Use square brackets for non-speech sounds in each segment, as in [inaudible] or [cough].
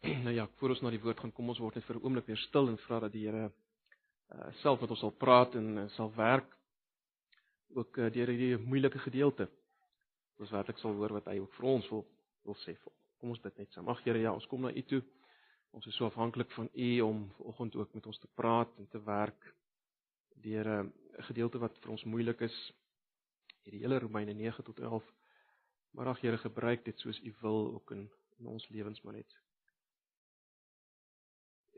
[clears throat] Nou ja, voor ons na die woord gaan kom, ons word net vir 'n oomblik weer stil en vra dat die Here uh, self met ons sal praat en uh, sal werk ook uh, deur hierdie moeilike gedeelte. Ons werklik sal hoor wat hy ook vir ons wil wil sê. Kom ons bid net saam. Ag Here, ja, ons kom na U toe. Ons is so afhanklik van U om vanoggend ook met ons te praat en te werk deur 'n uh, gedeelte wat vir ons moeilik is. Hierdie hele Romeine 9 tot 11. Maar ag Here, gebruik dit soos U wil ook in in ons lewens maar net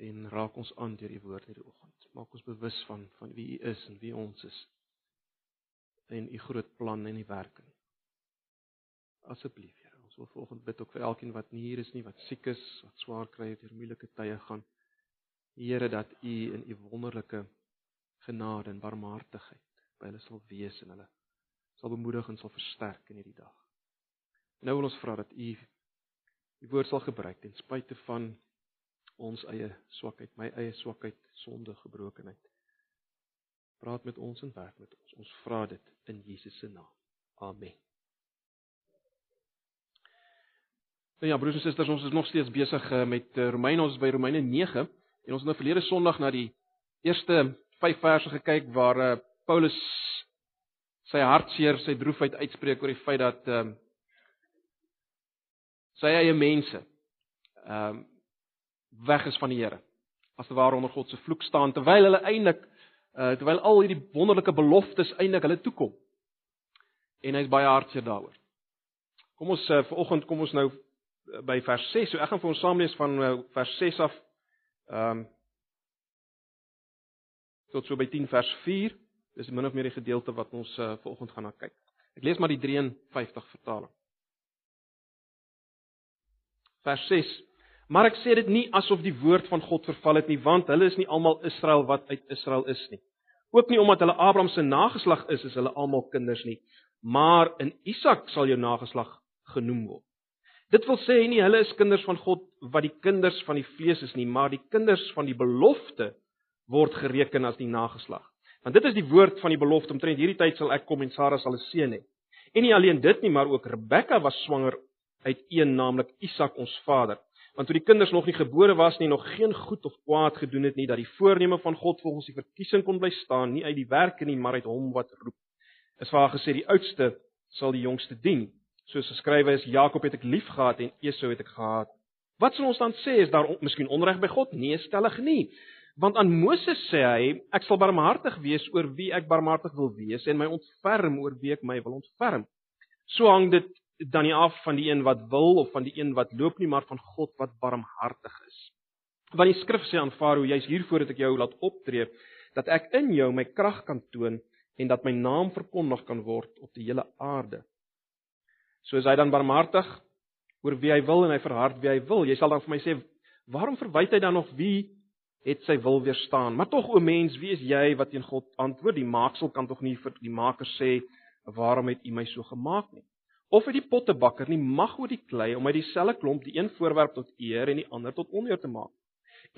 en raak ons aan deur die woord hierdie oggend. Maak ons bewus van van wie U is en wie ons is. En U groot plan en die werking. Asseblief, Here, ons wil vanoggend bid ook vir elkeen wat nie hier is nie, wat siek is, wat swaar kry deur moeilike tye gaan. Here, dat U in U wonderlike genade en barmhartigheid by hulle sal wees en hulle sal bemoedig en sal versterk in hierdie dag. Nou wil ons vra dat U die woord sal gebruik ten spyte van ons eie swakheid, my eie swakheid, sonde, gebrokenheid. Praat met ons en werk met ons. Ons vra dit in Jesus se naam. Amen. Nou ja, broers en susters, ons is nog steeds besig eh, met eh, Romeine, ons is by Romeine 9 en ons het nou verlede Sondag na die eerste 5 verse gekyk waar uh, Paulus sy hartseer, sy droefheid uitspreek oor die feit dat ehm uh, sy eie mense ehm um, weg is van die Here. As te ware onder God se vloek staan terwyl hulle eintlik uh terwyl al hierdie wonderlike beloftes eintlik hulle toekom. En hy's baie hartseer daaroor. Kom ons uh vanoggend kom ons nou uh, by vers 6. So ek gaan vir ons saam lees van uh, vers 6 af. Ehm um, tot so by 10 vers 4. Dis min of meer die gedeelte wat ons uh vanoggend gaan na kyk. Ek lees maar die 53 vertaling. Vers 6 Maar ek sê dit nie asof die woord van God verval het nie, want hulle is nie almal Israel wat uit Israel is nie. Ook nie omdat hulle Abraham se nageslag is, is hulle almal kinders nie, maar in Isak sal jou nageslag genoem word. Dit wil sê nie hulle is kinders van God wat die kinders van die vlees is nie, maar die kinders van die belofte word gereken as die nageslag. Want dit is die woord van die belofte omtrent hierdie tyd sal ek kom en Sara sal 'n seun hê. En nie alleen dit nie, maar ook Rebekka was swanger uit een naamlik Isak ons vader want toe die kinders nog nie gebore was nie, nog geen goed of kwaad gedoen het nie, dat die voorneme van God volgens die verkiesing kon bly staan, nie uit die werke nie, maar uit hom wat roep. Is waar gesê die oudste sal die jongste dien. Soos geskrywe is, Jakob het ek liefgehad en Esau het ek gehaat. Wat sal ons dan sê, is daar miskien onreg by God? Nee, stellig nie. Want aan Moses sê hy, ek sal barmhartig wees oor wie ek barmhartig wil wees en my ontferm oor wie ek my wil ontferm. So hang dit dan nie af van die een wat wil of van die een wat loop nie, maar van God wat barmhartig is. Want die skrif sê aan Farao, jy's hier voordat ek jou laat optree, dat ek in jou my krag kan toon en dat my naam verkondig kan word op die hele aarde. So is hy dan barmhartig oor wie hy wil en hy verhard wie hy wil. Jy sal dan vir my sê, waarom verwyd hy dan nog wie het sy wil weerstaan? Maar tog o mens, wie is jy wat teen God antwoord? Die maaksel kan tog nie vir die maker sê, waarom het u my so gemaak nie? Of het die pottebakker nie mag oor die klei om uit dieselfde klomp die een voorwerp tot eer en die ander tot oneer te maak.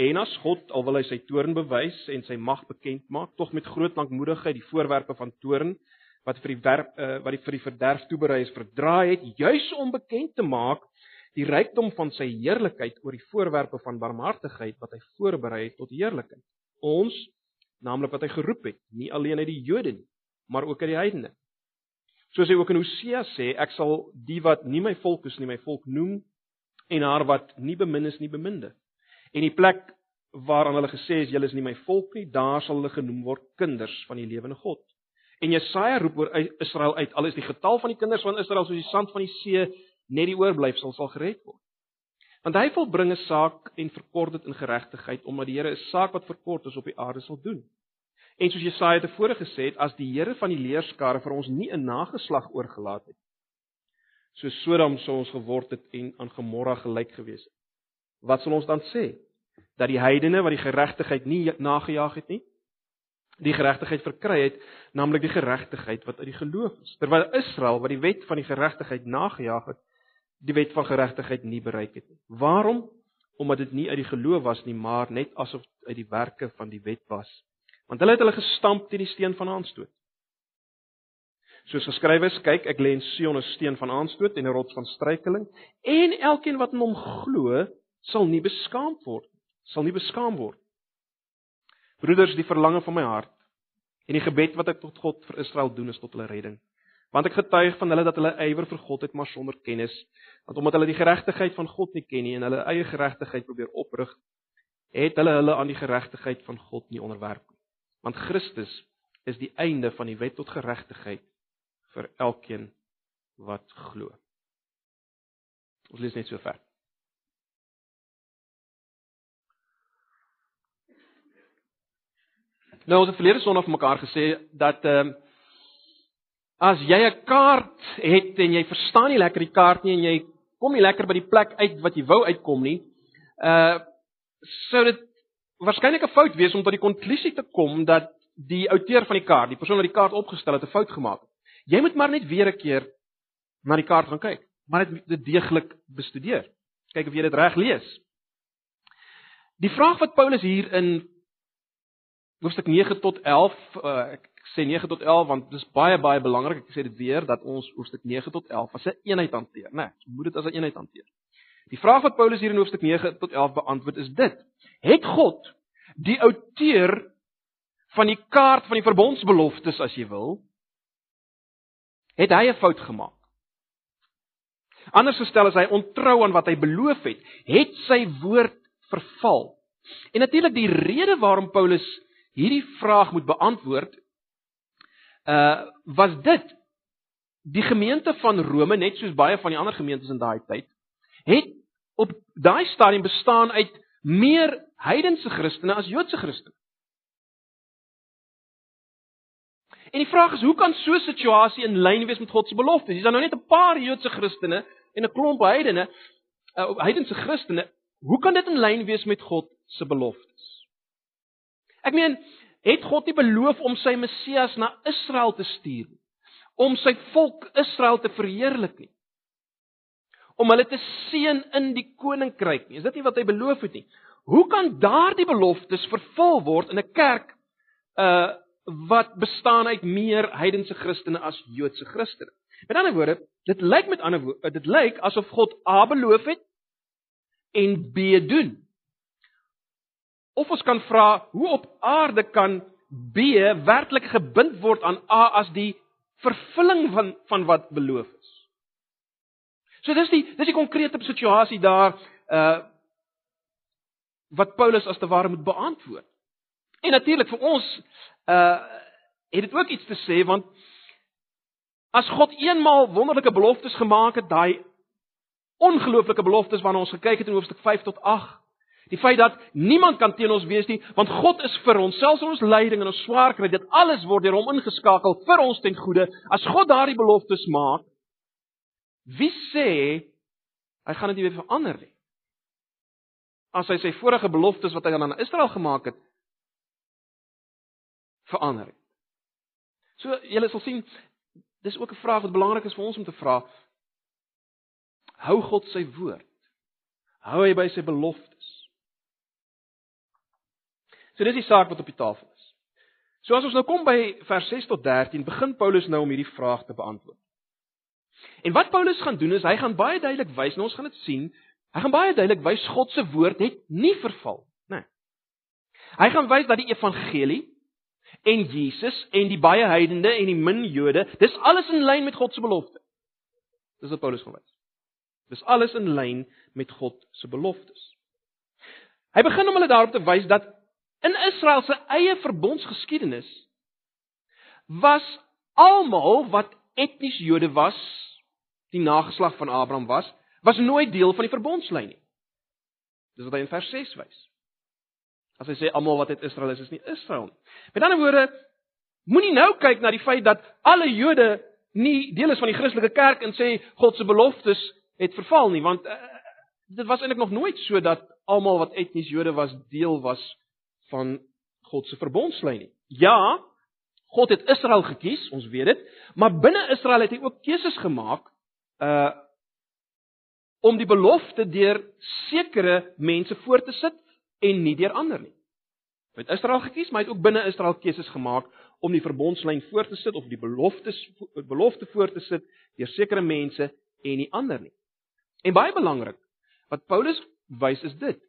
En as God al wil hy sy toorn bewys en sy mag bekend maak, tog met groot lankmoedigheid die voorwerpe van toorn wat vir die werp uh, wat die vir die verderf toeberei is verdraai het, juis om bekend te maak die rykdom van sy heerlikheid oor die voorwerpe van barmhartigheid wat hy voorberei het tot heerlikheid. Ons, naamlik wat hy geroep het, nie alleen uit die Jode nie, maar ook uit die heidene. Soos hy ook in Hosea sê, ek sal die wat nie my volk is nie, my volk noem en haar wat nie bemin is nie beminde. En die plek waaraan hulle gesê is julle is nie my volk nie, daar sal hulle genoem word kinders van die lewende God. En Jesaja roep oor Israel uit, al is die getal van die kinders van Israel soos die sand van die see, net die oorblyfsel sal gered word. Want hy volbring 'n saak en verkort dit in geregtigheid omdat die Here 'n saak wat verkort is op die aarde sal doen. En soos Jesaja tevore gesê het, as die Here van die leerskare vir ons nie 'n nageslag oorgelaat het, so Sodom sou ons geword het en aan Gomorra gelyk gewees het. Wat sal ons dan sê? Dat die heidene wat die geregtigheid nie nagejaag het nie, die geregtigheid verkry het, naamlik die geregtigheid wat uit die geloof is, terwyl Israel wat die wet van die geregtigheid nagejaag het, die wet van geregtigheid nie bereik het nie. Waarom? Omdat dit nie uit die geloof was nie, maar net asof uit die werke van die wet was want hulle het hulle gestamp teen die steen van aanstoot. Soos geskrywe is, kyk, ek lê in Sion 'n steen van aanstoot en 'n rots van struikeling, en elkeen wat in hom glo, sal nie beskaam word sal nie beskaam word. Broeders, die verlange van my hart en die gebed wat ek tot God vir Israel doen is tot hulle redding. Want ek getuig van hulle dat hulle ywer vir God het maar sonder kennis, want omdat hulle die geregtigheid van God nie ken nie en hulle eie geregtigheid probeer oprig, het hulle hulle aan die geregtigheid van God nie onderwerp nie. Want Christus is die einde van die wet tot geregtigheid vir elkeen wat glo. Ons lees net so ver. Nou ons het verlede Sondag vir mekaar gesê dat ehm uh, as jy 'n kaart het en jy verstaan nie lekker die kaart nie en jy kom nie lekker by die plek uit wat jy wou uitkom nie, uh sou dit waarskynlik 'n fout wees om tot die konklusie te kom dat die outeur van die kaart, die persoon wat die kaart opgestel het, 'n fout gemaak het. Jy moet maar net weer 'n keer na die kaart gaan kyk, maar net dit deeglik bestudeer. Kyk of jy dit reg lees. Die vraag wat Paulus hier in hoofstuk 9 tot 11, uh, eh, ek sê 9 tot 11 want dit is baie baie belangrik. Ek sê dit weer dat ons hoofstuk 9 tot 11 as 'n eenheid hanteer, né? Nee, ons moet dit as 'n eenheid hanteer. Die vraag wat Paulus hier in hoofstuk 9 tot 11 beantwoord is dit: Het God die outeur van die kaart van die verbondsbeloftes as jy wil, het hy 'n fout gemaak? Anders gestel is hy ontrou aan wat hy beloof het, het sy woord verval. En natuurlik die rede waarom Paulus hierdie vraag moet beantwoord uh was dit die gemeente van Rome net soos baie van die ander gemeentes in daai tyd het op daai stadium bestaan uit meer heidense Christene as Joodse Christene. En die vraag is hoe kan so 'n situasie in lyn wees met God se beloftes? Dis dan nou net 'n paar Joodse Christene en 'n klomp heidene, uh, heidense Christene. Hoe kan dit in lyn wees met God se beloftes? Ek meen, het God nie beloof om sy Messias na Israel te stuur nie? Om sy volk Israel te verheerlik nie? Om hulle te seën in die koninkryk nie? Is dit nie wat hy beloof het nie? Hoe kan daardie beloftes vervul word in 'n kerk uh wat bestaan uit meer heidense Christene as Joodse Christene? Met ander woorde, dit lyk met ander woorde, dit lyk asof God A beloof het en B doen. Of ons kan vra hoe op aarde kan B werklik gebind word aan A as die vervulling van van wat beloof is. So dis die dis die konkrete situasie daar uh wat Paulus as te ware moet beantwoord. En natuurlik vir ons uh het dit ook iets te sê want as God eenmaal wonderlike beloftes gemaak het, daai ongelooflike beloftes waarna ons gekyk het in hoofstuk 5 tot Die feit dat niemand kan teen ons wees nie, want God is vir ons, selfs in ons lyding en ons swaar kry, dit alles word deur hom ingeskakel vir ons ten goeie. As God daardie beloftes maak, wie sê hy gaan dit nie weer verander nie? As hy sy vorige beloftes wat hy aan Israel gemaak het verander het. So julle sal sien, dis ook 'n vraag wat belangrik is vir ons om te vra. Hou God sy woord? Hou hy by sy beloftes? So dis die saak wat op die tafel is. So as ons nou kom by vers 6 tot 13, begin Paulus nou om hierdie vraag te beantwoord. En wat Paulus gaan doen is hy gaan baie duidelik wys, nou ons gaan dit sien, hy gaan baie duidelik wys God se woord het nie verval? Nee. Hy gaan wys dat die evangelie en Jesus en die baie heidende en die min Jode, dis alles in lyn met God se belofte. Dis wat Paulus gaan wys. Dis alles in lyn met God se beloftes. Hy begin om hulle daarop te wys dat In Israel se eie verbondsgeskiedenis was almal wat etnies Jode was, die nageslag van Abraham was, was nooit deel van die verbondslyn nie. Dis wat hy in vers 6 wys. As hy sê almal wat uit Israel is, is nie Israel nie. Met ander woorde, moenie nou kyk na die feit dat alle Jode nie deel is van die Christelike kerk en sê God se beloftes het verval nie, want uh, dit was eintlik nog nooit so dat almal wat etnies Jode was deel was van God se verbondslyn nie. Ja, God het Israel gekies, ons weet dit, maar binne Israel het hy ook keuses gemaak uh om die belofte deur sekere mense voor te sit en nie deur ander nie. Hy het Israel gekies, maar hy het ook binne Israel keuses gemaak om die verbondslyn voor te sit of die beloftes belofte voor te sit deur sekere mense en nie ander nie. En baie belangrik, wat Paulus wys is dit.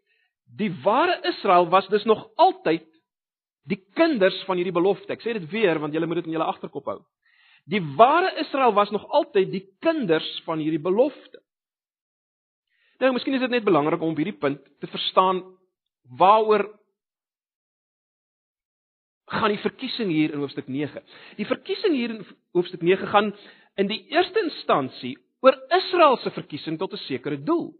Die ware Israel was dus nog altyd die kinders van hierdie belofte. Ek sê dit weer want julle moet dit in julle agterkop hou. Die ware Israel was nog altyd die kinders van hierdie belofte. Nou, miskien is dit net belangrik om op hierdie punt te verstaan waaroor gaan die verkiesing hier in hoofstuk 9. Die verkiesing hier in hoofstuk 9 gaan in die eerste instansie oor Israel se verkiesing tot 'n sekere doel.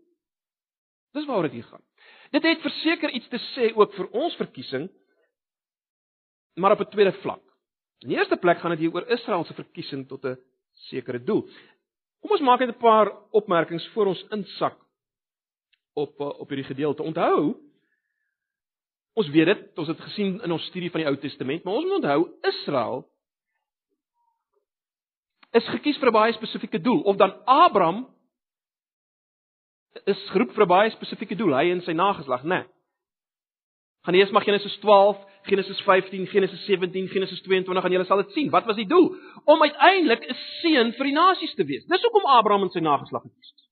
Dis waaroor dit hier gaan. Dit het verseker iets te sê ook vir ons verkiesing, maar op 'n tweede vlak. In die eerste plek gaan dit hier oor Israel se verkiesing tot 'n sekere doel. Kom ons maak net 'n paar opmerkings voor ons insak op eh, op hierdie gedeelte. Onthou, ons weet dit, ons het gesien in ons studie van die Ou Testament, maar ons moet onthou Israel is gekies vir 'n baie spesifieke doel of dan Abraham is geroep vir 'n baie spesifieke doel, hy en sy nageslag, né? Nee. Gaan lees maar Genesis 12, Genesis 15, Genesis 17, Genesis 22 en julle sal dit sien. Wat was die doel? Om uiteindelik 'n seën vir die nasies te wees. Dis hoekom Abraham en sy nageslag gekies is.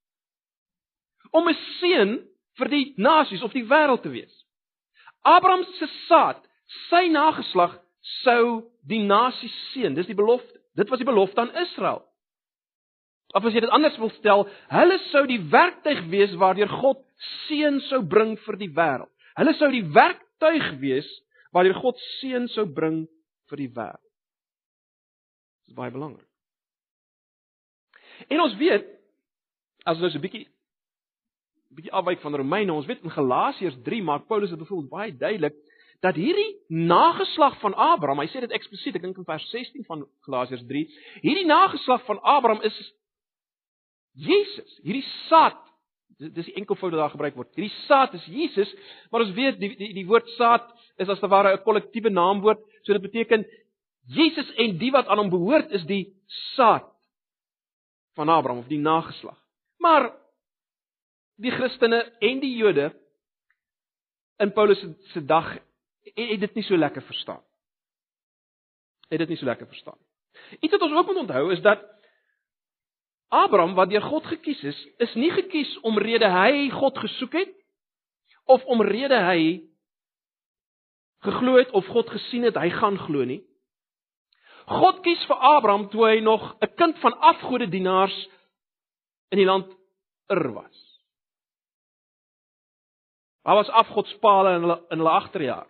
Om 'n seën vir die nasies of die wêreld te wees. Abraham se saad, sy nageslag sou die nasies seën. Dis die belofte. Dit was die belofte aan Israel. Of as jy dit anders wil stel, hulle sou die werktuig wees waardeur God seën sou bring vir die wêreld. Hulle sou die werktuig wees waardeur God seën sou bring vir die wêreld. Dit is baie belangrik. En ons weet as ons 'n bietjie bietjie afwyk van Romeine, ons weet in Galasiërs 3 maak Paulus dit byvoorbeeld baie duidelik dat hierdie nageslag van Abraham, hy sê dit eksplisiet, ek dink in vers 16 van Galasiërs 3, hierdie nageslag van Abraham is Jesus, hierdie saad. Dis die enkelvoud wat daar gebruik word. Hierdie saad is Jesus, maar ons weet die die die woord saad is as te ware 'n kollektiewe naamwoord, so dit beteken Jesus en die wat aan hom behoort is die saad van Abraham of die nageslag. Maar die Christene en die Jode in Paulus se dag het dit nie so lekker verstaan. Het dit nie so lekker verstaan. Iets wat ons ook moet onthou is dat Abraham wat deur God gekies is, is nie gekies omrede hy God gesoek het of omrede hy geglo het of God gesien het hy gaan glo nie. God kies vir Abraham toe hy nog 'n kind van afgodedienaars in die land Ur was. Daar was afgodspale in hulle in hulle agterjaar.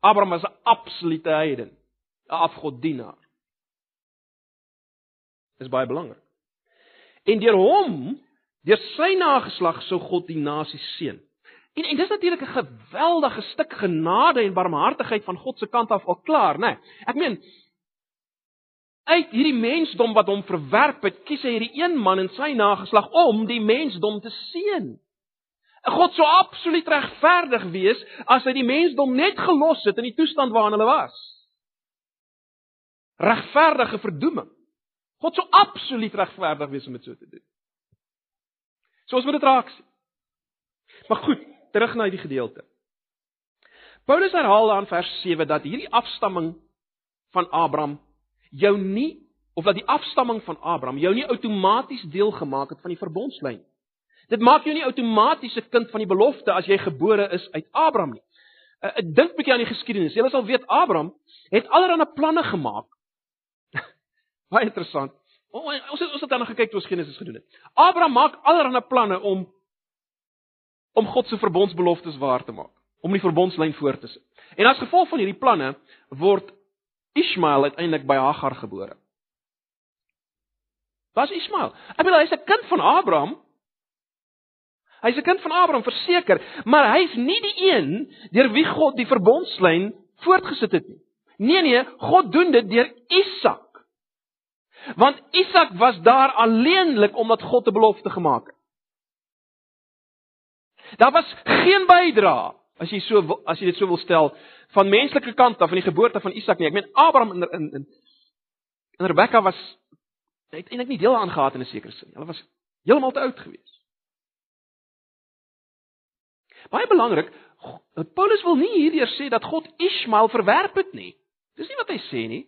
Abraham was 'n absolute heiden, 'n afgoddienaar. Dis baie belangrik. En deur hom, deur sy nageslag sou God die nasies seën. En en dis natuurlik 'n geweldige stuk genade en barmhartigheid van God se kant af al klaar, né? Nee, ek meen uit hierdie mensdom wat hom verwerp het, kies hy hierdie een man en sy nageslag om die mensdom te seën. God sou absoluut regverdig wees as hy die mensdom net gelos het in die toestand waarin hulle was. Regverdige verdoeming. God sou absoluut regverdig wees om dit so te doen. So ons moet dit raak sien. Maar goed, terug na die gedeelte. Paulus herhaal dan vers 7 dat hierdie afstamming van Abraham jou nie of dat die afstamming van Abraham jou nie outomaties deel gemaak het van die verbondslyn nie. Dit maak jou nie outomaties 'n kind van die belofte as jy gebore is uit Abraham nie. Uh, ek dink bietjie aan die geskiedenis. Julle sal weet Abraham het allerlei planne gemaak. Baie interessant. Ons het ons het dan gekyk toe ons Genesis gedoen het. Abraham maak allerlei planne om om God se verbondsbeloftes waar te maak, om die verbondslyn voort te sit. En as gevolg van hierdie planne word Ismael uiteindelik by Hagar gebore. Was Ismael? Ek bedoel hy's 'n kind van Abraham, Hy's 'n kind van Abraham, verseker, maar hy's nie die een deur wie God die verbondslyn voortgesit het nie. Nee nee, God doen dit deur Isak. Want Isak was daar alleenlik omdat God 'n belofte gemaak het. Daar was geen bydra, as jy so as jy dit so wil stel, van menslike kant af van die geboorte van Isak nie. Ek meen Abraham in in in, in Rebekka was het eintlik nie deel aan gehad in 'n sekere sin. Hulle was heeltemal te oud geweest. Baie belangrik, Paulus wil nie hierdeur sê dat God Ismael verwerp het nie. Dis nie wat hy sê nie.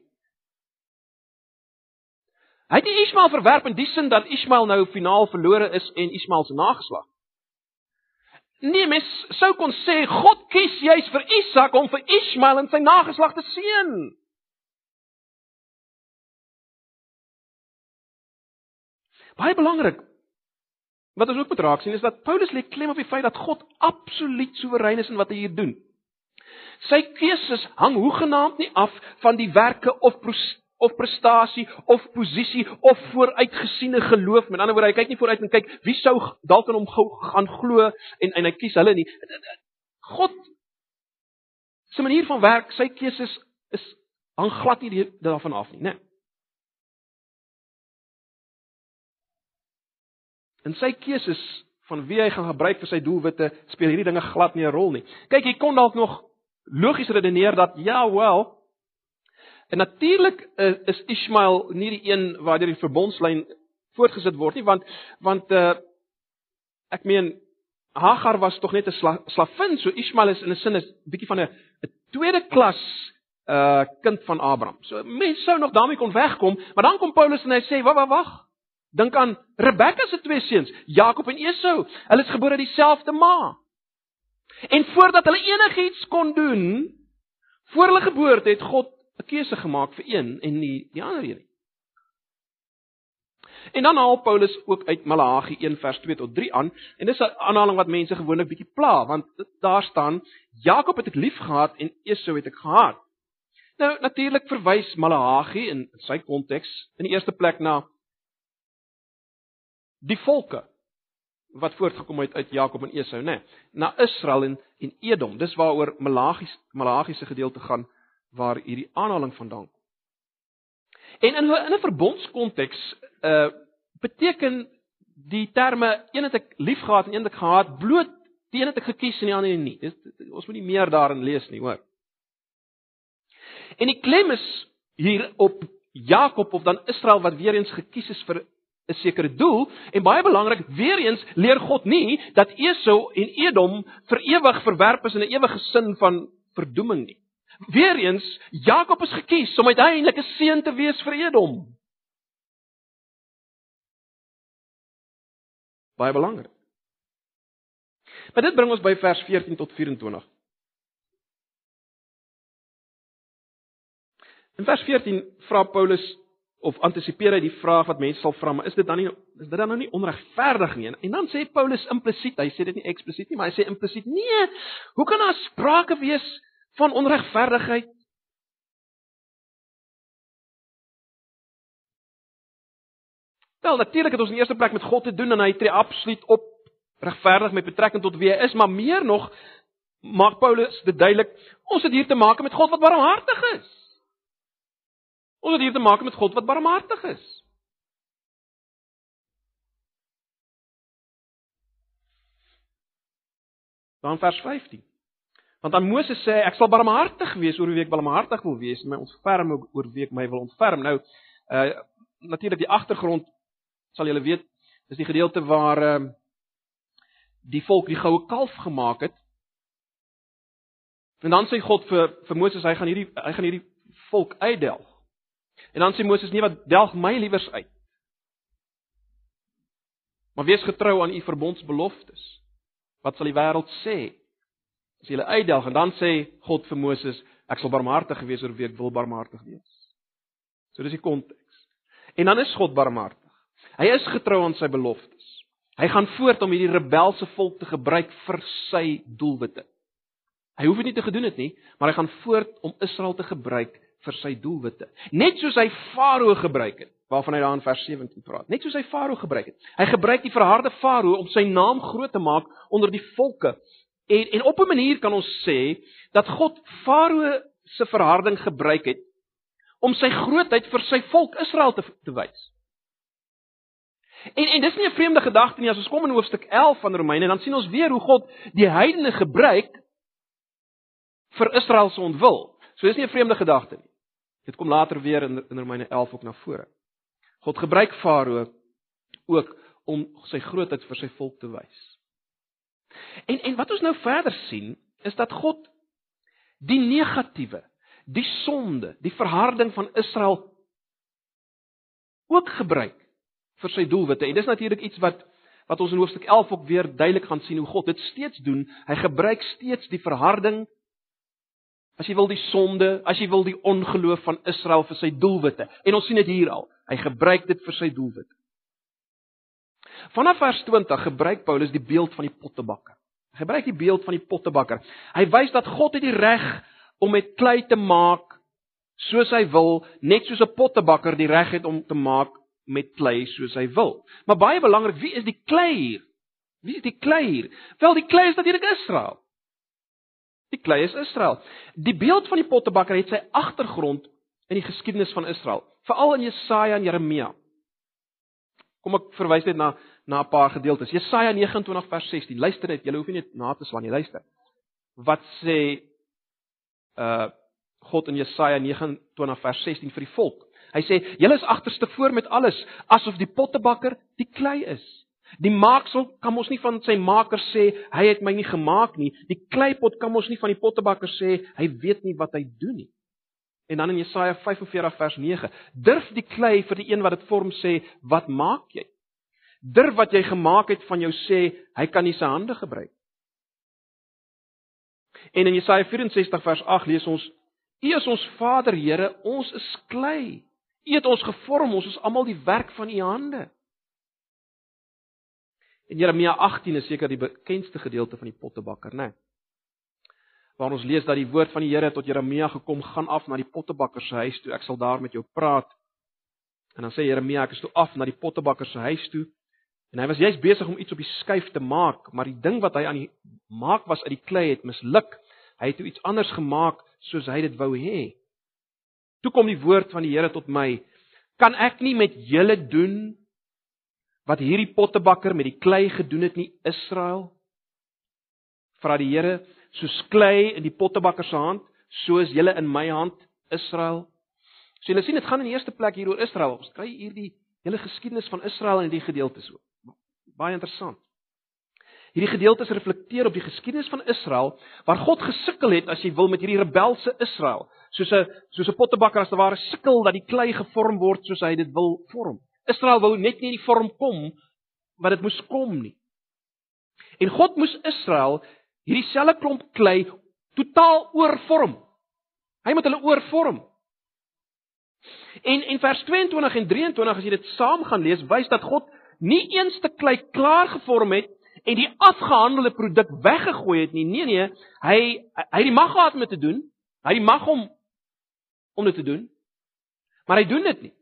Hy het Ismael verwerp in die sin dat Ismael nou finaal verlore is en Ismael se nageslag. Nee, mens sou kon sê God kies juis vir Isak om vir Ismael en sy nageslag te seën. Baie belangrik. Wat ons ook moet raak sien is dat Paulus lê klem op die feit dat God absoluut soewerein is in wat hy hier doen. Sy keuses hang hoegenaamd nie af van die werke of of prestasie of posisie of vooruitgesiene geloof. Met ander woorde, hy kyk nie vooruit en kyk wie sou dalk aan hom gaan glo en en hy kies hulle nie. God se manier van werk, sy keuses is hang glad nie daarvan af nie, né? Nee. In sy keuses van wie hy gaan gebruik vir sy doelwitte, speel hierdie dinge glad nie 'n rol nie. Kyk, jy kon dalk nog logies redeneer dat ja, wel. En natuurlik uh, is Ismael nie die een waar die verbondslyn voortgesit word nie, want want uh ek meen Hagar was tog net 'n sla, slavin, so Ismael is in 'n sin is bietjie van 'n 'n tweede klas uh kind van Abraham. So mense sou nog daarmee kon wegkom, maar dan kom Paulus en hy sê, "Wag, wag, wag. Dink aan Rebekka se twee seuns, Jakob en Esau. Hulle is gebore uit dieselfde ma. En voordat hulle enigiets kon doen, voor hulle geboorte het God 'n keuse gemaak vir een en nie die ander een nie. En dan haal Paulus ook uit Malagi 1 vers 2 tot 3 aan en dis 'n aanhaling wat mense gewoonlik bietjie pla want daar staan Jakob het ek lief gehad en Esau het ek gehaat. Nou natuurlik verwys Malagi in sy konteks in die eerste plek na die volke wat voortgekom het uit Jakob en Esau, nê, nee, na Israel en en Edom. Dis waaroor Malagi Malagi se gedeelte gaan waar hierdie aanhaling vandaan kom. En in in 'n verbondskonteks uh beteken die terme een het ek liefgehad en een het ek gehaat bloot die een het ek gekies en die ander nie. Dis ons moet nie meer daarin lees nie, hoor. En die klem is hier op Jakob of dan Israel wat weer eens gekies is vir 'n sekere doel en baie belangrik, weer eens leer God nie dat Esau en Edom vir ewig verwerp is in 'n ewige sin van verdoeming nie. Weer eens, Jakob is gekies om uiteindelik 'n seun te wees vir Edom. Baie belangrik. Maar dit bring ons by vers 14 tot 24. In vers 14 vra Paulus of antisipeer hy die vraag wat mense sal vra, maar is dit dan nie is dit dan nou nie onregverdig nie? En dan sê Paulus implisiet, hy sê dit nie eksplisiet nie, maar hy sê implisiet: "Nee, hoe kan daar sprake wees van onregverdigheid?" Wel, natuurlik het ons in eerste plek met God te doen en hy tree absoluut op regverdig met betrekking tot wie hy is, maar meer nog maak Paulus dit duidelik, ons het hier te maak met God wat barmhartig is. Ons het hier te maak met God wat barmhartig is. Dan vers 15. Want dan Moses sê ek sal barmhartig wees oor wie ek barmhartig wil wees en my ontferm oor wie ek my wil ontferm. Nou uh natuurlik die agtergrond sal julle weet is die gedeelte waar uh, die volk die goue kalf gemaak het. En dan sê God vir vir Moses hy gaan hierdie hy gaan hierdie volk uitdelg. En dan sê Moses: "Nee, wat delg my liewers uit. Maar wees getrou aan u verbondsbeloftes. Wat sal die wêreld sê as jy hulle uitdelg?" En dan sê God vir Moses: "Ek sal barmhartig wees oor wie ek wil barmhartig wees." So dis die konteks. En dan is God barmhartig. Hy is getrou aan sy beloftes. Hy gaan voort om hierdie rebelse volk te gebruik vir sy doelwitte. Hy hoef dit nie te gedoen het nie, maar hy gaan voort om Israel te gebruik vir sy doelwitte. Net soos hy Farao gebruik het, waarvan hy daar in vers 17 praat. Net soos hy Farao gebruik het. Hy gebruik die verharde Farao om sy naam groot te maak onder die volke. En en op 'n manier kan ons sê dat God Farao se verharding gebruik het om sy grootheid vir sy volk Israel te te wys. En en dis nie 'n vreemde gedagte nie as ons kom in hoofstuk 11 van Romeine dan sien ons weer hoe God die heidene gebruik vir Israel se ontwil. So dis nie 'n vreemde gedagte nie. Dit kom later weer in in Romeine 11 ook na vore. God gebruik Farao ook om sy grootheid vir sy volk te wys. En en wat ons nou verder sien, is dat God die negatiewe, die sonde, die verharding van Israel ook gebruik vir sy doelwitte. En dis natuurlik iets wat wat ons in hoofstuk 11 ook weer duidelik gaan sien hoe God dit steeds doen. Hy gebruik steeds die verharding as jy wil die sonde, as jy wil die ongeloof van Israel vir sy doelwitte. En ons sien dit hier al. Hy gebruik dit vir sy doelwitte. Vanaf vers 20 gebruik Paulus die beeld van die pottebakker. Hy gebruik die beeld van die pottebakker. Hy wys dat God het die reg om met klei te maak soos hy wil, net soos 'n pottebakker die reg het om te maak met klei soos hy wil. Maar baie belangrik, wie is die klei hier? Wie is die klei hier? Wel, die klei is natuurlik Israel. Die klei is Israel. Die beeld van die pottebakker het sy agtergrond in die geskiedenis van Israel, veral in Jesaja en Jeremia. Kom ek verwys net na na 'n paar gedeeltes. Jesaja 29 vers 16. Luister net, jy hoef nie net na te slaan nie, luister. Wat sê uh God in Jesaja 29 vers 16 vir die volk? Hy sê: "Julle is agterste voor met alles, asof die pottebakker die klei is. Die maaksel kan mos nie van sy maker sê hy het my nie gemaak nie. Die kleipot kan mos nie van die pottebakker sê hy weet nie wat hy doen nie." En dan in Jesaja 45 vers 9: "Durf die klei vir die een wat dit vorm sê, wat maak jy?" Durf wat jy gemaak het van jou sê, hy kan nie sy hande gebruik. En in Jesaja 64 vers 8 lees ons: U is ons Vader Here, ons is klei. U het ons gevorm, ons is almal die werk van u hande. In Jeremia 18 is seker die bekendste gedeelte van die pottebakker, né? Nee waar ons lees dat die woord van die Here tot Jeremia gekom gaan af na die pottebakker se huis toe. Ek sal daar met jou praat. En dan sê Jeremia ek is toe af na die pottebakker se huis toe. En hy was juist besig om iets op die skuif te maak, maar die ding wat hy aan die maak was uit die klei het misluk. Hy het toe iets anders gemaak soos hy dit wou hê. Toe kom die woord van die Here tot my: Kan ek nie met julle doen wat hierdie pottebakker met die klei gedoen het nie, Israel? Vra die Here soos klei in die pottebakker se hand, soos julle in my hand, Israel. So julle sien dit gaan in die eerste plek hier oor Israel. Ons kry hier die hele geskiedenis van Israel in die gedeeltes ook. Baie interessant. Hierdie gedeeltes reflekteer op die geskiedenis van Israel waar God gesukkel het as jy wil met hierdie rebelse Israel. Soos 'n soos 'n pottebakker as te ware sukkel dat die klei gevorm word soos hy dit wil vorm. Israel wou net nie die vorm kom wat dit moes kom nie. En God moes Israel hierdie selfe klomp klei totaal oorvorm. Hy moet hulle oorvorm. En en vers 22 en 23 as jy dit saam gaan lees, wys dat God nie eens te klei klaar gevorm het en die afgehandelde produk weggegooi het nie. Nee nee, hy hy het die mag gehad om dit te doen. Hy het die mag om om dit te doen. Maar hy doen dit nie.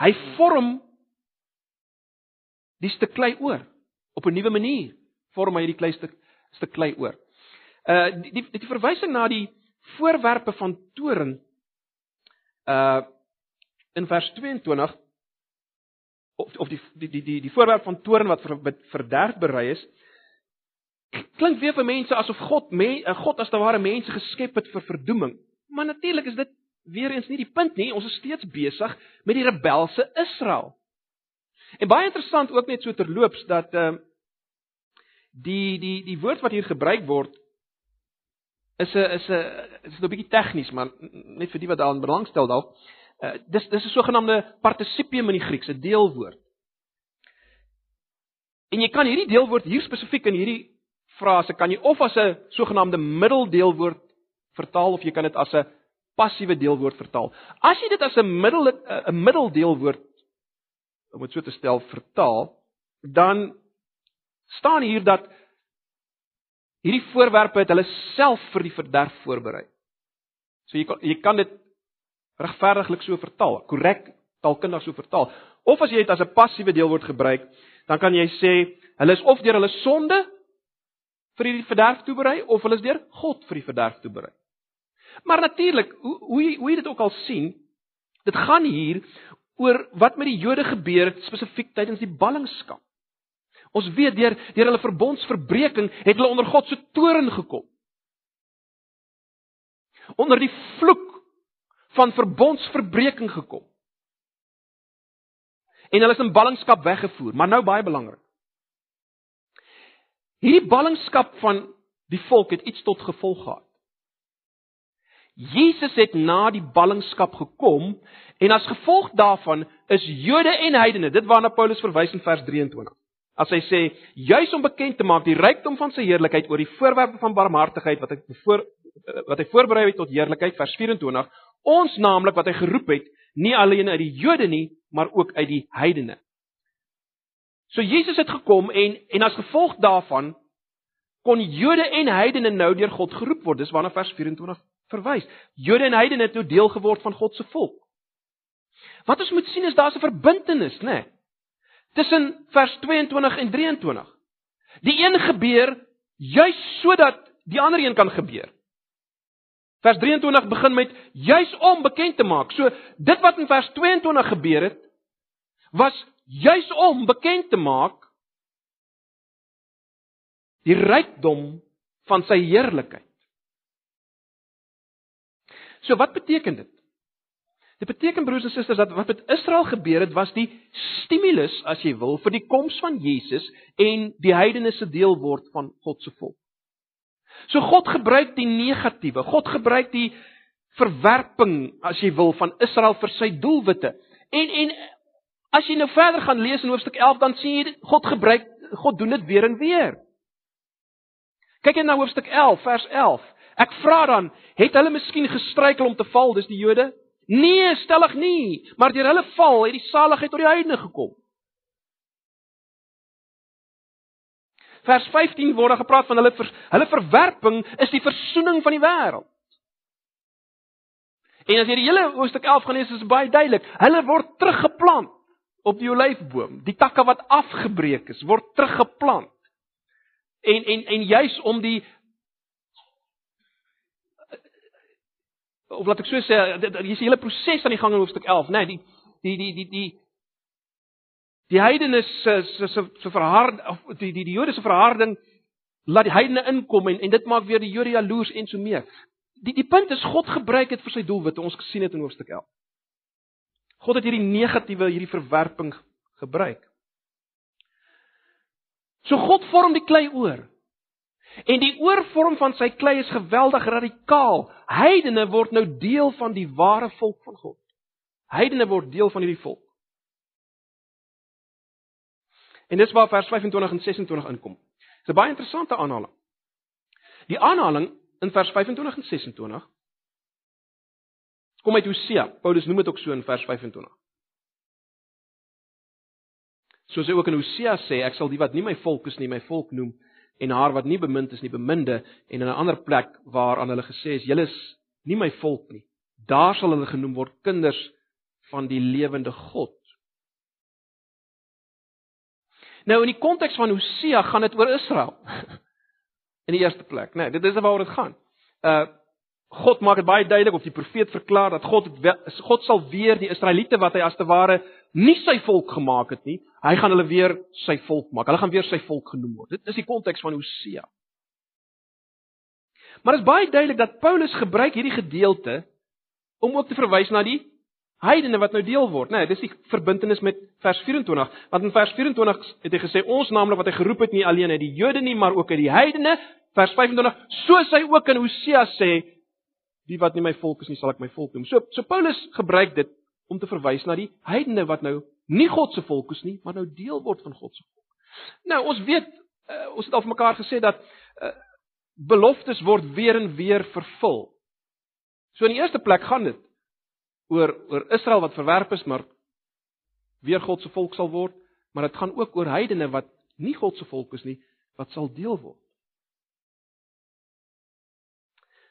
Hy vorm die stuk klei oor op 'n nuwe manier vorm hy hierdie klein stuk stuk klei oor. Uh die die, die verwysing na die voorwerpe van toren uh in vers 22 of of die die die die, die voorwerp van toren wat vir verderf berei is klink weer vir mense asof God me, uh, God as te ware mense geskep het vir verdoeming. Maar natuurlik is dit weer eens nie die punt nie. Ons is steeds besig met die rebelse Israel. En baie interessant ook net so terloops dat ehm uh, die die die woord wat hier gebruik word is 'n is 'n is 'n bietjie tegnies, maar net vir die wat daaraan belangstel dalk. Uh, dis dis 'n sogenaamde partisipium in die Grieks, 'n deelwoord. En jy kan hierdie deelwoord hier spesifiek in hierdie frase kan jy of as 'n sogenaamde middeldeelwoord vertaal of jy kan dit as 'n passiewe deelwoord vertaal. As jy dit as 'n middel 'n middeldeelwoord om dit so te stel vertaal, dan staan hier dat hierdie voorwerpe het hulle self vir die verderf voorberei. So jy kan jy kan dit regverdiglik so vertaal, korrek taalkundig so vertaal. Of as jy dit as 'n passiewe deelwoord gebruik, dan kan jy sê hulle is of deur hulle sonde vir die verderf toeberei of hulle is deur God vir die verderf toeberei. Maar natuurlik, hoe hoe jy, hoe jy dit ook al sien, dit gaan hier oor wat met die Jode gebeur het spesifiek tydens die ballingskap. Ons weet deur deur hulle verbondsverbreeking het hulle onder God se toorn gekom. Onder die vloek van verbondsverbreeking gekom. En hulle is in ballingskap weggevoer, maar nou baie belangrik. Hierdie ballingskap van die volk het iets tot gevolg gehad. Jesus het na die ballingskap gekom en as gevolg daarvan is Jode en heidene, dit waarna Paulus verwys in vers 23. As hy sê juis om bekend te maak die rykdom van sy heerlikheid oor die voorwerpe van barmhartigheid wat hy voor wat hy voorberei het tot heerlikheid vers 24, ons naamlik wat hy geroep het, nie alleen uit die Jode nie, maar ook uit die heidene. So Jesus het gekom en en as gevolg daarvan kon Jode en heidene nou deur God geroep word. Dis waarna vers 24 verwys. Jode en heidene het nou deel geword van God se volk. Wat ons moet sien is daar's 'n verbintenis, né? Nee, tussen vers 22 en 23. Die een gebeur juis sodat die ander een kan gebeur. Vers 23 begin met juis om bekend te maak. So dit wat in vers 22 gebeur het was juis om bekend te maak die rykdom van sy heerlikheid. So wat beteken dit? Dit beteken broers en susters dat wat met Israel gebeur het was die stimulus as jy wil vir die koms van Jesus en die heidene se deel word van God se volk. So God gebruik die negatiewe, God gebruik die verwerping as jy wil van Israel vir sy doelwitte. En en as jy nou verder gaan lees in hoofstuk 11 dan sien jy God gebruik God doen dit weer en weer. Kyk net na hoofstuk 11 vers 11. Ek vra dan, het hulle miskien gestruikel om te val, dis die Jode? Nee, stellig nie, maar deur hulle val het die saligheid tot die heidene gekom. Vers 15 word gepraat van hulle hulle verwerping is die versoening van die wêreld. En as jy die hele hoofstuk 11 gaan lees, is baie duidelik. Hulle word teruggeplant op die olyfboom. Die takke wat afgebreek is, word teruggeplant. En en en juis om die of laat ek so sê, hier is 'n hele proses aan die gang in hoofstuk 11, né? Nee, die die die die die die heidene se se se verhard of die die die Jode se verharding laat die heidene inkom en en dit maak weer die Jode jaloers en so meer. Die die punt is God gebruik dit vir sy doelwitte. Ons gesien dit in hoofstuk 11. God het hierdie negatiewe, hierdie verwerping gebruik. So God vorm die klei oor. En die oorvorm van sy klei is geweldig radikaal. Heidene word nou deel van die ware volk van God. Heidene word deel van hierdie volk. En dis waar vers 25 en 26 inkom. Dis 'n baie interessante aanhaling. Die aanhaling in vers 25 en 26 kom uit Hosea. Paulus noem dit ook so in vers 25. Soos hy ook in Hosea sê, ek sal die wat nie my volk is nie, my volk noem en haar wat nie bemind is nie beminde en in 'n ander plek waar aan hulle gesê is julle is nie my volk nie. Daar sal hulle genoem word kinders van die lewende God. Nou in die konteks van Hosea gaan dit oor Israel. [laughs] In die eerste plek nê nee, dit is waaroor dit gaan. Uh God maak dit baie duidelik of die profeet verklaar dat God God sal weer die Israeliete wat hy as te ware nie sy volk gemaak het nie, hy gaan hulle weer sy volk maak. Hulle gaan weer sy volk genoem word. Dit is die konteks van Hosea. Maar dit is baie duidelik dat Paulus gebruik hierdie gedeelte om ook te verwys na die heidene wat nou deel word, né? Nee, dis die verbintenis met vers 24. Want in vers 24 het hy gesê ons naamlik wat hy geroep het nie alleen uit die Jode nie, maar ook uit die heidene. Vers 25, soos hy ook in Hosea sê, wie wat nie my volk is nie, sal ek my volk noem. So so Paulus gebruik dit om te verwys na die heidene wat nou nie God se volk is nie, maar nou deel word van God se volk. Nou ons weet uh, ons het al vir mekaar gesê dat uh, beloftes word weer en weer vervul. So in die eerste plek gaan dit oor oor Israel wat verwerp is, maar weer God se volk sal word, maar dit gaan ook oor heidene wat nie God se volk is nie, wat sal deel word.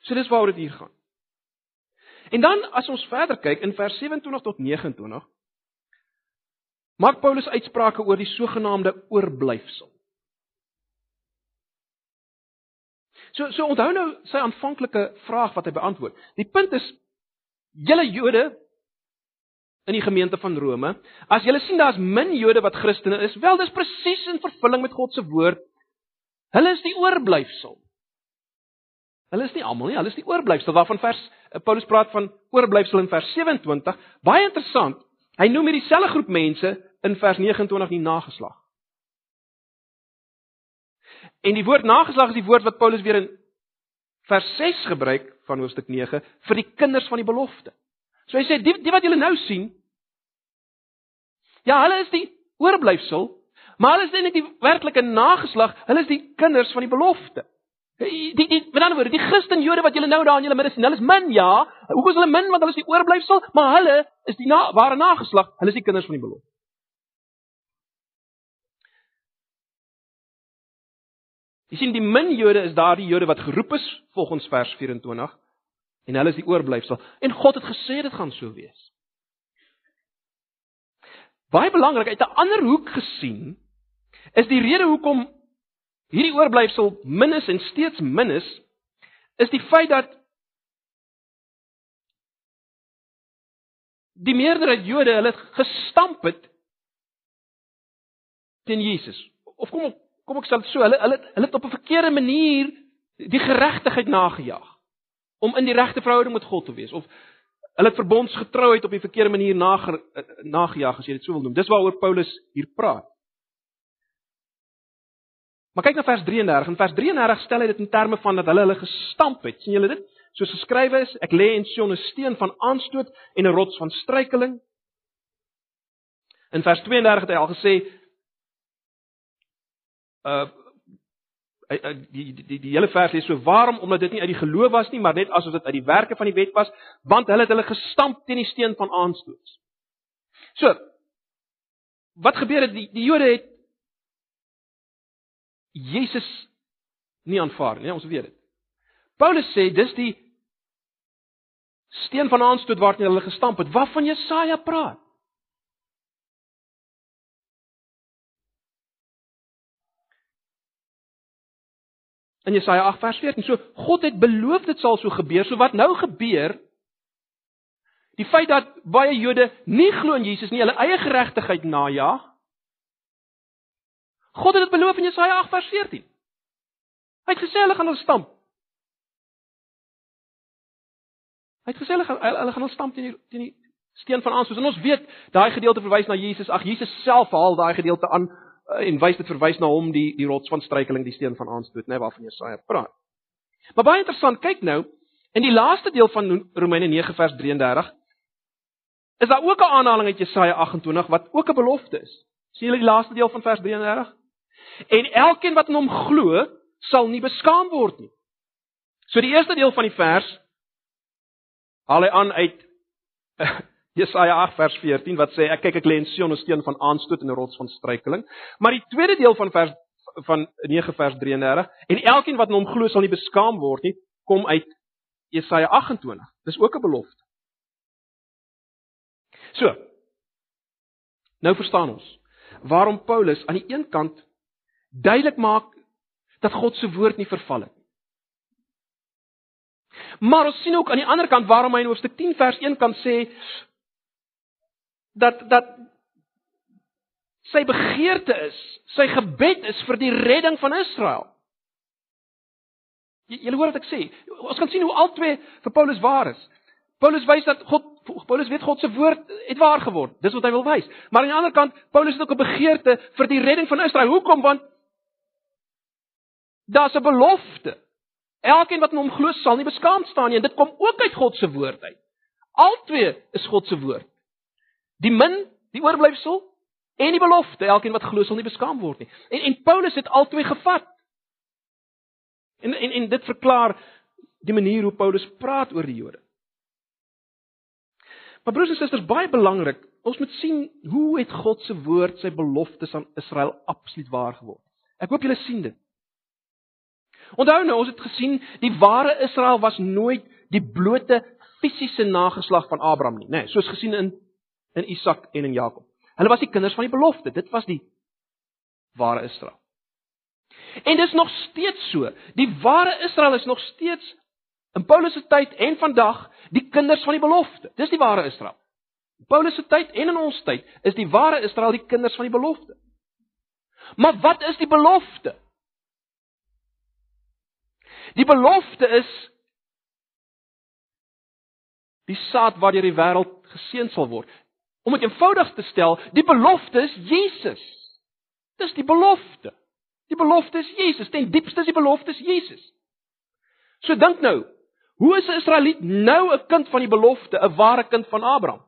So dis waaroor dit hier gaan. En dan as ons verder kyk in vers 27 tot 29 maak Paulus uitsprake oor die sogenaamde oorblyfsel. So so onthou nou sy aanvanklike vraag wat hy beantwoord. Die punt is julle Jode in die gemeente van Rome, as julle sien daar's min Jode wat Christene is, wel dis presies in vervulling met God se woord. Hulle is die oorblyfsel. Hulle is nie almal nie, hulle is die oorblyfsel waarvan vers Paulus praat van oorblyfsel in vers 27. Baie interessant. Hy noem hierdie selfde groep mense in vers 29 die nageslag. En die woord nageslag is die woord wat Paulus weer in vers 6 gebruik van hoofstuk 9 vir die kinders van die belofte. So hy sê die, die wat julle nou sien Ja, hulle is die oorblyfsel, maar hulle is nie die werklike nageslag, hulle is die kinders van die belofte. Die die, met ander woorde, die Christen Jode wat julle nou daar in julle midde sien, hulle is min ja. Hoekom is hulle min? Want hulle is die oorblyfsel, maar hulle is die na, ware nageslag, hulle is die kinders van die belofte. Jy sien die min Jode is daardie Jode wat geroep is volgens vers 24 en hulle is die oorblyfsel en God het gesê dit gaan so wees. Baie belangrik uit 'n ander hoek gesien is die rede hoekom hierdie oorblyfsel min is en steeds min is is die feit dat die meerderheid Jode hulle gestamp het teen Jesus. Of kom kom ek sê so, hulle hulle hulle het op 'n verkeerde manier die geregtigheid nagejaag om in die regte verhouding met God te wees of hulle het verbondsgetrouheid op die verkeerde manier nagejaag as jy dit so wil noem. Dis waaroor Paulus hier praat. Maar kyk na vers 33. In vers 33 stel hy dit in terme van dat hulle hulle gestamp het. sien julle dit? Soos geskrywe is, ek lê in Sion 'n steen van aanstoot en 'n rots van struikeling. In vers 32 het hy al gesê uh die die die, die hele vers sê so waarom omdat dit nie uit die geloof was nie maar net asof dit uit die werke van die wet was want hulle het hulle gestamp teen die steen van aanstoot. So wat gebeur het die, die Jode het Jesus nie aanvaar nie, ons weet dit. Paulus sê dis die steen van aanstoot waarteen hulle gestamp het. Waarvan Jesaja praat? in Jesaja 8 vers 14. So God het beloof dit sal so gebeur. So wat nou gebeur? Die feit dat baie Jode nie glo in Jesus nie, hulle eie geregtigheid najag. God het dit beloof in Jesaja 8 vers 14. Hy het gesê hulle gaan hulle stamp. Hy het gesê hulle gaan hulle gaan hulle stamp teen die teen die steen van aansoos. En ons weet daai gedeelte verwys na Jesus. Ag Jesus self haal daai gedeelte aan Eh, en wys dit verwys na hom die die rots van struikeling, die steen van aanstoot, né, waarvan Jesaja praat. Maar baie interessant, kyk nou, in die laaste deel van Romeine 9 vers 33 is daar ook 'n aanhaling uit Jesaja 28 wat ook 'n belofte is. Sien julle die laaste deel van vers 33? En elkeen wat in hom glo, sal nie beskaam word nie. So die eerste deel van die vers haal hy aan uit [laughs] Jesaja 8 vers 14 wat sê ek kyk ek lê in Sion 'n steen van aanstoot en 'n rots van struikeling. Maar die tweede deel van vers van 9 vers 33 en elkeen wat in hom glo sal nie beskaam word nie, kom uit Jesaja 28. Dis ook 'n belofte. So. Nou verstaan ons waarom Paulus aan die een kant duidelik maak dat God se woord nie verval het nie. Maar ons sien ook aan die ander kant waarom hy in hoofstuk 10 vers 1 kan sê dat dat sy begeerte is, sy gebed is vir die redding van Israel. Jy hoor wat ek sê. Ons kan sien hoe albei vir Paulus waar is. Paulus wys dat God Paulus weet God se woord het waar geword. Dis wat hy wil wys. Maar aan die ander kant, Paulus het ook 'n begeerte vir die redding van Israel. Hoekom? Want daar's 'n belofte. Elkeen wat in hom glo sal nie beskaamd staan nie en dit kom ook uit God se woord uit. Albei is God se woord. Die min, die oorblyfsel en die belofte, elkeen wat glo sal nie beskaam word nie. En en Paulus het albei gevat. En en en dit verklaar die manier hoe Paulus praat oor die Jode. Maar broers en susters, baie belangrik, ons moet sien hoe het God se woord sy beloftes aan Israel absoluut waar geword. Ek hoop julle sien dit. Onthou nou, ons het gesien die ware Israel was nooit die blote fisiese nageslag van Abraham nie, nê, nee, soos gesien in in Isak en in Jakob. Hulle was die kinders van die belofte. Dit was die ware Israel. En dis nog steeds so. Die ware Israel is nog steeds in Paulus se tyd en vandag die kinders van die belofte. Dis die ware Israel. In Paulus se tyd en in ons tyd is die ware Israel die kinders van die belofte. Maar wat is die belofte? Die belofte is die saad waardeur die wêreld geseën sal word. Om dit eenvoudig te stel, die belofte is Jesus. Dis die belofte. Die belofte is Jesus. Ten diepste is die belofte is Jesus. So dink nou, Hoe is 'n Israeliet nou 'n kind van die belofte, 'n ware kind van Abraham?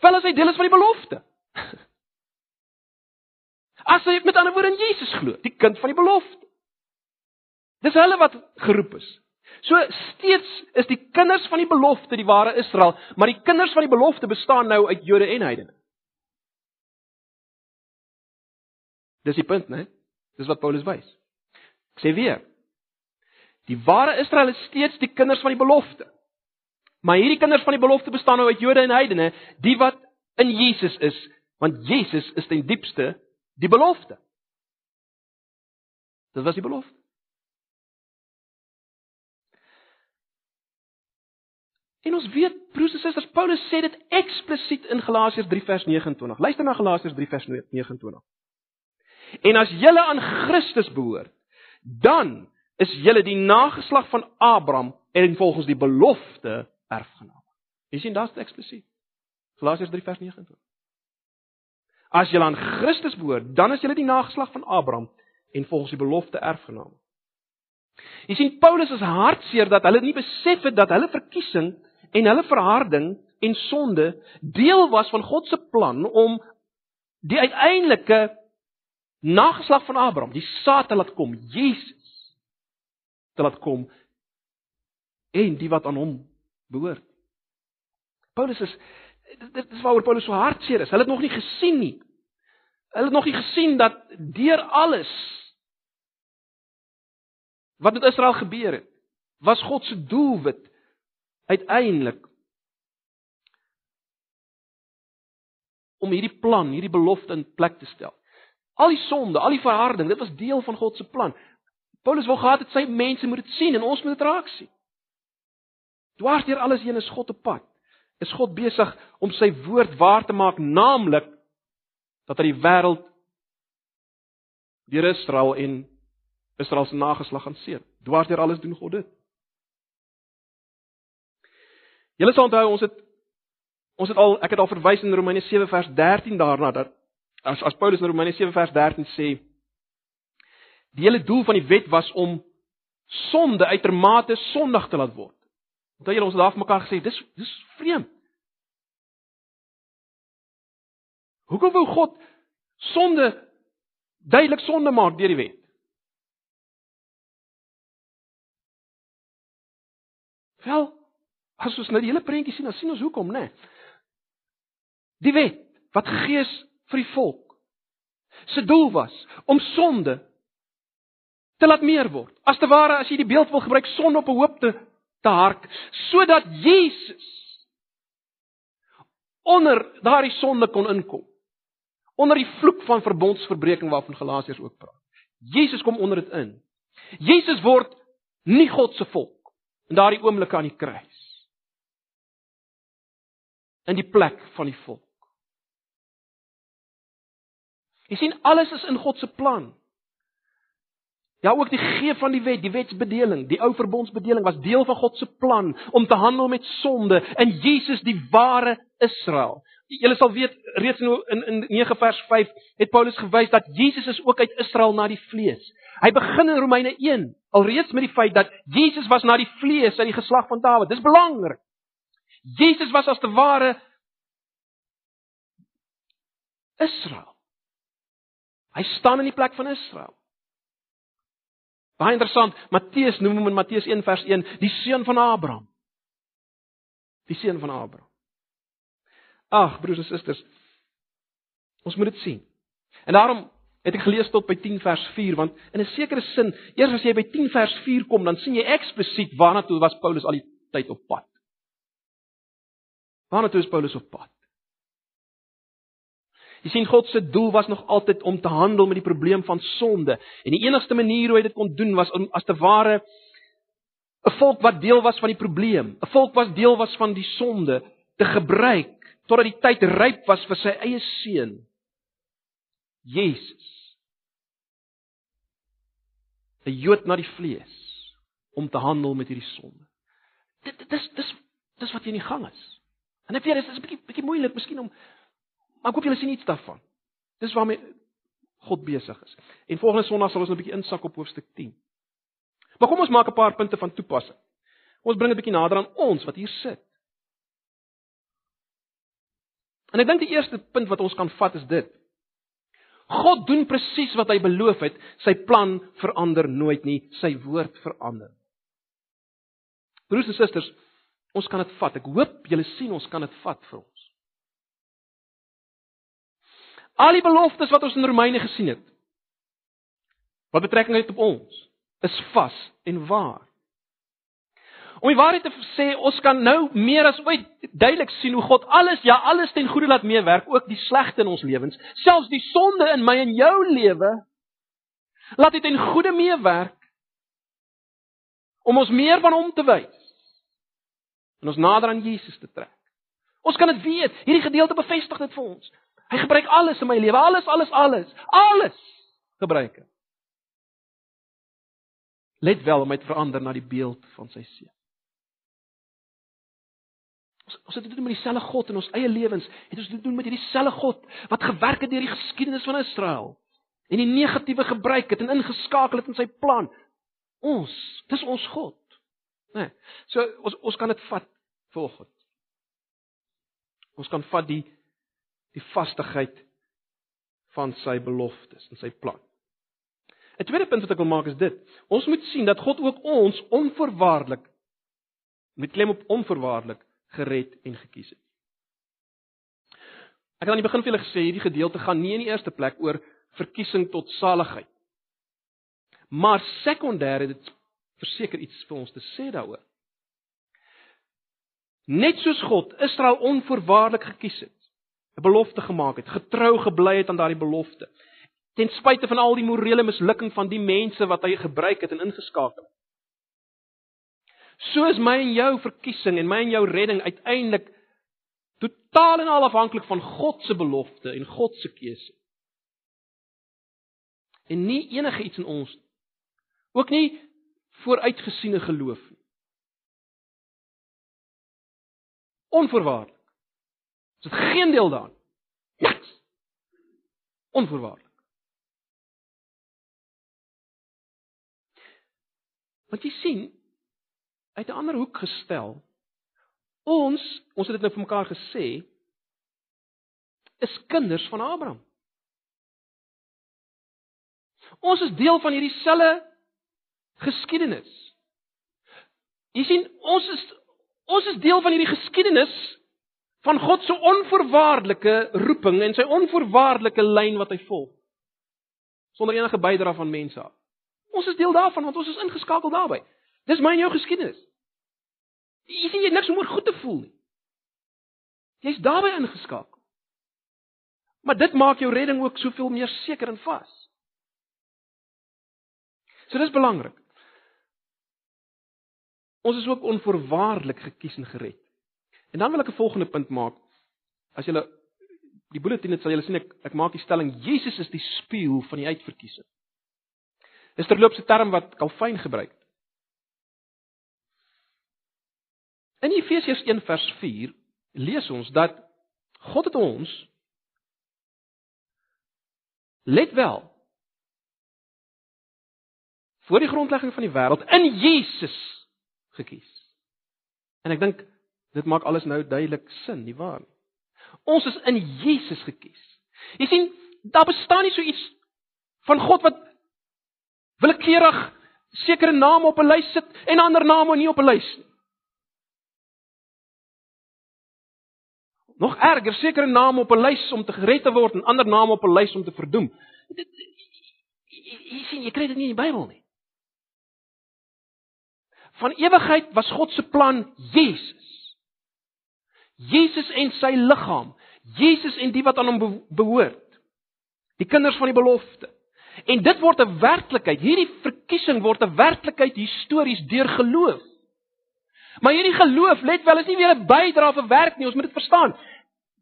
Wel as hy deel is van die belofte. [laughs] As hy met ander woorde in Jesus glo, die kind van die belofte. Dis hulle wat geroep is. So steeds is die kinders van die belofte die ware Israel, maar die kinders van die belofte bestaan nou uit Jode en heidene. Dis die punt, né? Dis wat Paulus wys. Ek sê weer. Die ware Israel is steeds die kinders van die belofte. Maar hierdie kinders van die belofte bestaan nou uit Jode en heidene, die wat in Jesus is, want Jesus is ten diepste die belofte. Dit was die belofte. En ons weet broers en susters, Paulus sê dit eksplisiet in Galasiërs 3 vers 29. Luister na Galasiërs 3 vers 29. En as julle aan Christus behoort, dan is julle die nageslag van Abraham en volgens die belofte erfgename. Jy sien daar's dit eksplisiet. Galasiërs 3 vers 29. As julle aan Christus behoort, dan is julle die nageslag van Abraham en volgens die belofte erfgename. Jy sien Paulus is hartseer dat hulle nie besef het dat hulle verkiesing en hulle verharding en sonde deel was van God se plan om die uiteindelike nageslag van Abraham, die saad te laat kom, Jesus te laat kom en die wat aan hom behoort. Paulus is dit is waaroor Paulus so hartseer is. Hulle het nog nie gesien nie. Hulle het nog nie gesien dat deur alles wat met Israel gebeur het, was God se doelwit uiteindelik om hierdie plan, hierdie belofte in plek te stel. Al die sonde, al die verharding, dit was deel van God se plan. Paulus wou gehad het sy mense moet dit sien en ons moet dit raak sien. Dwars deur alles heen is God op pad. Is God besig om sy woord waar te maak, naamlik dat hy die wêreld deur Israel en Israel se nageslag gaan seën. Dwars deur alles doen God dit. Julle sal onthou ons het ons het al ek het al verwys in Romeine 7 vers 13 daarna dat as as Paulus in Romeine 7 vers 13 sê die hele doel van die wet was om sonde uitermate sondig te laat word. Onthou julle ons het daar vir mekaar gesê dis dis vreemd. Hoekom wou God sonde duidelik sonde maak deur die wet? Wel, As ons nou die hele prentjie sien, dan sien ons hoekom, né? Nee. Die wet wat gegee is vir die volk se doel was om sonde te laat meer word. As te ware as jy die beeld wil gebruik sonde op 'n hoop te te hark sodat Jesus onder daardie sonde kon inkom. Onder die vloek van verbondsverbreeking waarvan Galasiërs ook praat. Jesus kom onder dit in. Jesus word nie God se volk in daardie oomblik aan die kruis in die plek van die volk. Jy sien alles is in God se plan. Ja, ook die gee van die wet, die wetsbedeling, die ou verbondsbedeling was deel van God se plan om te handel met sonde in Jesus die ware Israel. Julle sal weet reeds in in 9 vers 5 het Paulus gewys dat Jesus is ook uit Israel na die vlees. Hy begin in Romeine 1 alreeds met die feit dat Jesus was na die vlees uit die geslag van Dawid. Dis belangrik. Jesus was as te ware Israel. Hy staan in die plek van Israel. Baie interessant, Matteus noem hom in Matteus 1 vers 1 die seun van Abraham. Die seun van Abraham. Ag, broers en susters, ons moet dit sien. En daarom het ek gelees tot by 10 vers 4 want in 'n sekere sin, eers as jy by 10 vers 4 kom, dan sien jy eksplisiet waarna toe was Paulus al die tyd op pad. Waarna toe is Paulus op pad? Jy sien God se doel was nog altyd om te handel met die probleem van sonde. En die enigste manier hoe hy dit kon doen was om as te ware 'n volk wat deel was van die probleem, 'n volk wat deel was van die sonde te gebruik totdat die tyd ryp was vir sy eie seun Jesus. 'n Jood na die vlees om te handel met hierdie sonde. Dit dis dis dis wat hier in die gang is. En ek weet dit is 'n bietjie bietjie moeilik miskien om maar ek hoop julle sien iets daarvan. Dis waarmee God besig is. En volgende Sondag sal ons 'n bietjie insak op hoofstuk 10. Maar kom ons maak 'n paar punte van toepassing. Ons bring 'n bietjie nader aan ons wat hier sit. En ek dink die eerste punt wat ons kan vat is dit. God doen presies wat hy beloof het. Sy plan verander nooit nie, sy woord verander. Broers en susters, ons kan dit vat. Ek hoop julle sien ons kan dit vat vir ons. Al die beloftes wat ons in Romeine gesien het, wat betrekking het op ons, is vas en waar. Om die waarheid te sê, ons kan nou meer as ooit duidelik sien hoe God alles, ja, alles ten goeie laat meewerk, ook die slegte in ons lewens, selfs die sonde in my en jou lewe, laat dit ten goeie meewerk om ons meer van hom te wys en ons nader aan Jesus te trek. Ons kan dit weet, hierdie gedeelte bevestig dit vir ons. Hy gebruik alles in my lewe, alles, alles, alles, alles gebruik hy. Let wel om dit verander na die beeld van sy seun. Ons ons het dit doen met dieselfde God in ons eie lewens. Het ons dit doen met hierdie selfde God wat gewerk het deur die geskiedenis van Israel en die negatiewe gebruik het en ingeskakel het in sy plan. Ons, dis ons God. Né? Nee, so ons ons kan dit vat volgens. Ons kan vat die die vastigheid van sy beloftes en sy plan. 'n Tweede punt wat ek wil maak is dit. Ons moet sien dat God ook ons onvoorwaardelik met klem op onvoorwaardelik gered en gekies het. Ek het aan die begin vir julle gesê hierdie gedeelte gaan nie in die eerste plek oor verkiesing tot saligheid. Maar sekondêr het dit verseker iets vir ons te sê daaroor. Net soos God Israel onvoorwaardelik gekies het, 'n belofte gemaak het, getrou gebly het aan daardie belofte, ten spyte van al die morele mislukking van die mense wat hy gebruik het en ingeskakel het. So is my en jou verkiesing en my en jou redding uiteindelik totaal en al afhanklik van God se belofte en God se keuse. En nie enige iets in ons ook nie vooruitgesiene geloof nie. Onvoorwaardelik. Is dit geen deel daarin? Niks. Onvoorwaardelik. Want jy sien, uit 'n ander hoek gestel. Ons, ons het dit nou vir mekaar gesê, is kinders van Abraham. Ons is deel van hierdie selfe geskiedenis. Jy sien, ons is ons is deel van hierdie geskiedenis van God se onvoorwaardelike roeping en sy onvoorwaardelike lyn wat hy volg. Sonder enige bydrae van mense af. Ons is deel daarvan want ons is ingeskakel daarbey. Dis my en jou geskiedenis. Jy sien jy niks om oor goed te voel nie. Jy's daarbey ingeskakel. Maar dit maak jou redding ook soveel meer seker en vas. So dis belangrik. Ons is ook onvoorwaardelik gekies en gered. En dan wil ek 'n volgende punt maak. As jy die bulletin het, sal jy sien ek ek maak die stelling Jesus is die spieël van die uitverkiesing. Dis terloops 'n term wat Calvin gebruik. In Efesiërs 1 vers 4 lees ons dat God het ons let wel voor die grondlegging van die wêreld in Jesus gekies. En ek dink dit maak alles nou duidelik sin, nie waar nie? Ons is in Jesus gekies. Jy sien, daar bestaan nie so iets van God wat willekeurig sekere name op 'n lys sit en ander name nie op 'n lys nie. Nog erger, sekere name op 'n lys om te gered te word en ander name op 'n lys om te verdoem. Dit jy sien, jy kry dit nie in die Bybel nie. Van ewigheid was God se plan Jesus. Jesus en sy liggaam. Jesus en die wat aan hom behoort. Die kinders van die belofte. En dit word 'n werklikheid. Hierdie verkiesing word 'n werklikheid histories deur geloof. Maar hierdie geloof, let wel, is nie weer 'n bydrae vir werk nie, ons moet dit verstaan.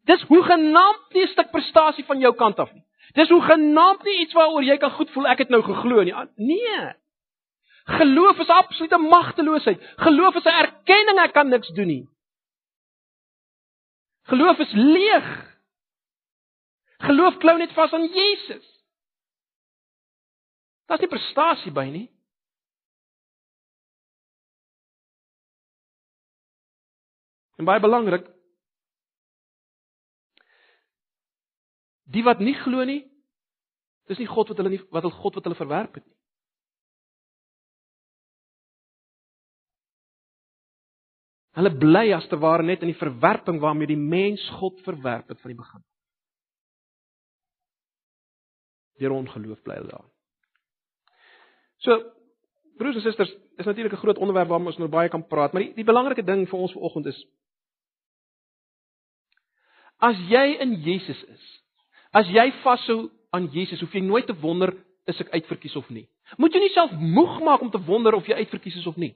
Dis hoe genaamd nie 'n stuk prestasie van jou kant af nie. Dis hoe genaamd nie iets waaroor jy kan goed voel ek het nou geglo nie. Nee. Geloof is absolute magteloosheid. Geloof is 'n erkenning ek kan niks doen nie. Geloof is leeg. Geloof klou net vas aan Jesus. Daar's nie prestasie by nie. En baie belangrik, die wat nie glo nie, dis nie God wat hulle nie wat hulle God wat hulle verwerp het nie. Hulle bly as te ware net in die verwerping waarmee die mens God verwerp het van die begin. Deur ongeloof bly hulle daar. So, broers en susters, is natuurlik 'n groot onderwerp waaroor ons nou baie kan praat, maar die, die belangrike ding vir ons vanoggend is as jy in Jesus is, as jy vashou aan Jesus, hoef jy nooit te wonder is ek uitverkies of nie. Moet jy nie self moeg maak om te wonder of jy uitverkies is of nie.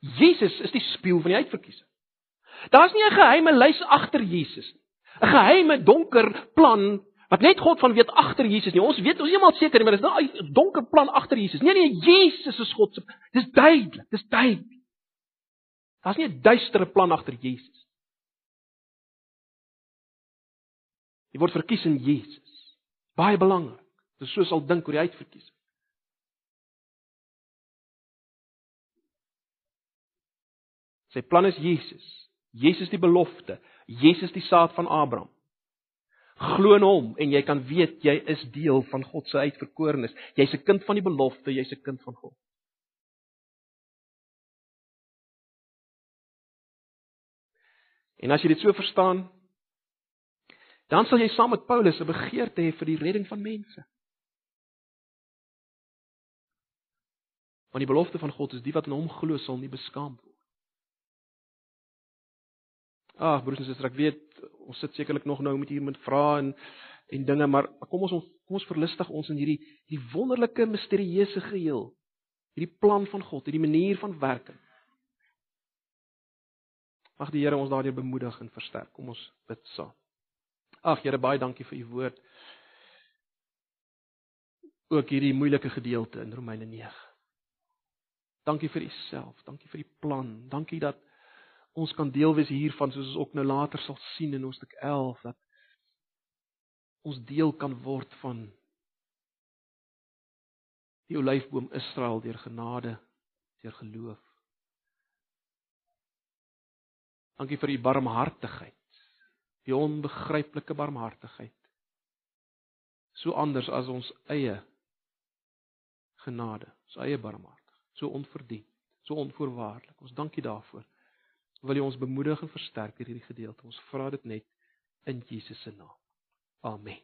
Jesus is die spieël van die uitverkiesing. Daar's nie 'n geheime lys agter Jesus nie. 'n Geheime donker plan wat net God van weet agter Jesus nie. Ons weet ons eenmal seker, maar dis nou 'n donker plan agter Jesus. Nee nee, Jesus is God se. Dis duidelik, dis duidelik. Daar's nie 'n duistere plan agter Jesus. Jy word verkies in Jesus. Baie belangrik. Dis so sal dink oor die uitverkiesing. Sy plan is Jesus. Jesus die belofte. Jesus die saad van Abraham. Glo in hom en jy kan weet jy is deel van God se uitverkorenes. Jy's 'n kind van die belofte, jy's 'n kind van God. En as jy dit so verstaan, dan sal jy saam met Paulus 'n begeerte hê vir die redding van mense. Want die belofte van God is die wat in hom glo sal nie beskaam word. Ag broers en susters, ek weet ons sit sekerlik nog nou met hier met vrae en en dinge, maar kom ons kom ons verlustig ons in hierdie die wonderlike misterieuse geheel. Hierdie plan van God, hierdie manier van werking. Mag die Here ons daardeur bemoedig en versterk. Kom ons bid saam. Ag Here, baie dankie vir u woord. Ook hierdie moeilike gedeelte in Romeine 9. Dankie vir u self, dankie vir die plan. Dankie dat ons kan deel wees hiervan soos ons ook nou later sal sien in hoofstuk 11 dat ons deel kan word van die olyfboom Israel deur genade deur geloof. Dankie vir u barmhartigheid. Die onbegryplike barmhartigheid. So anders as ons eie genade, ons eie barmhartigheid, so onverdiend, so onvoorwaardelik. Ons dankie daarvoor wil U ons bemoedig en versterk in hierdie gedeelte. Ons vra dit net in Jesus se naam. Amen.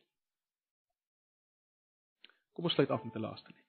Kom ons sluit af met 'n laaste lied.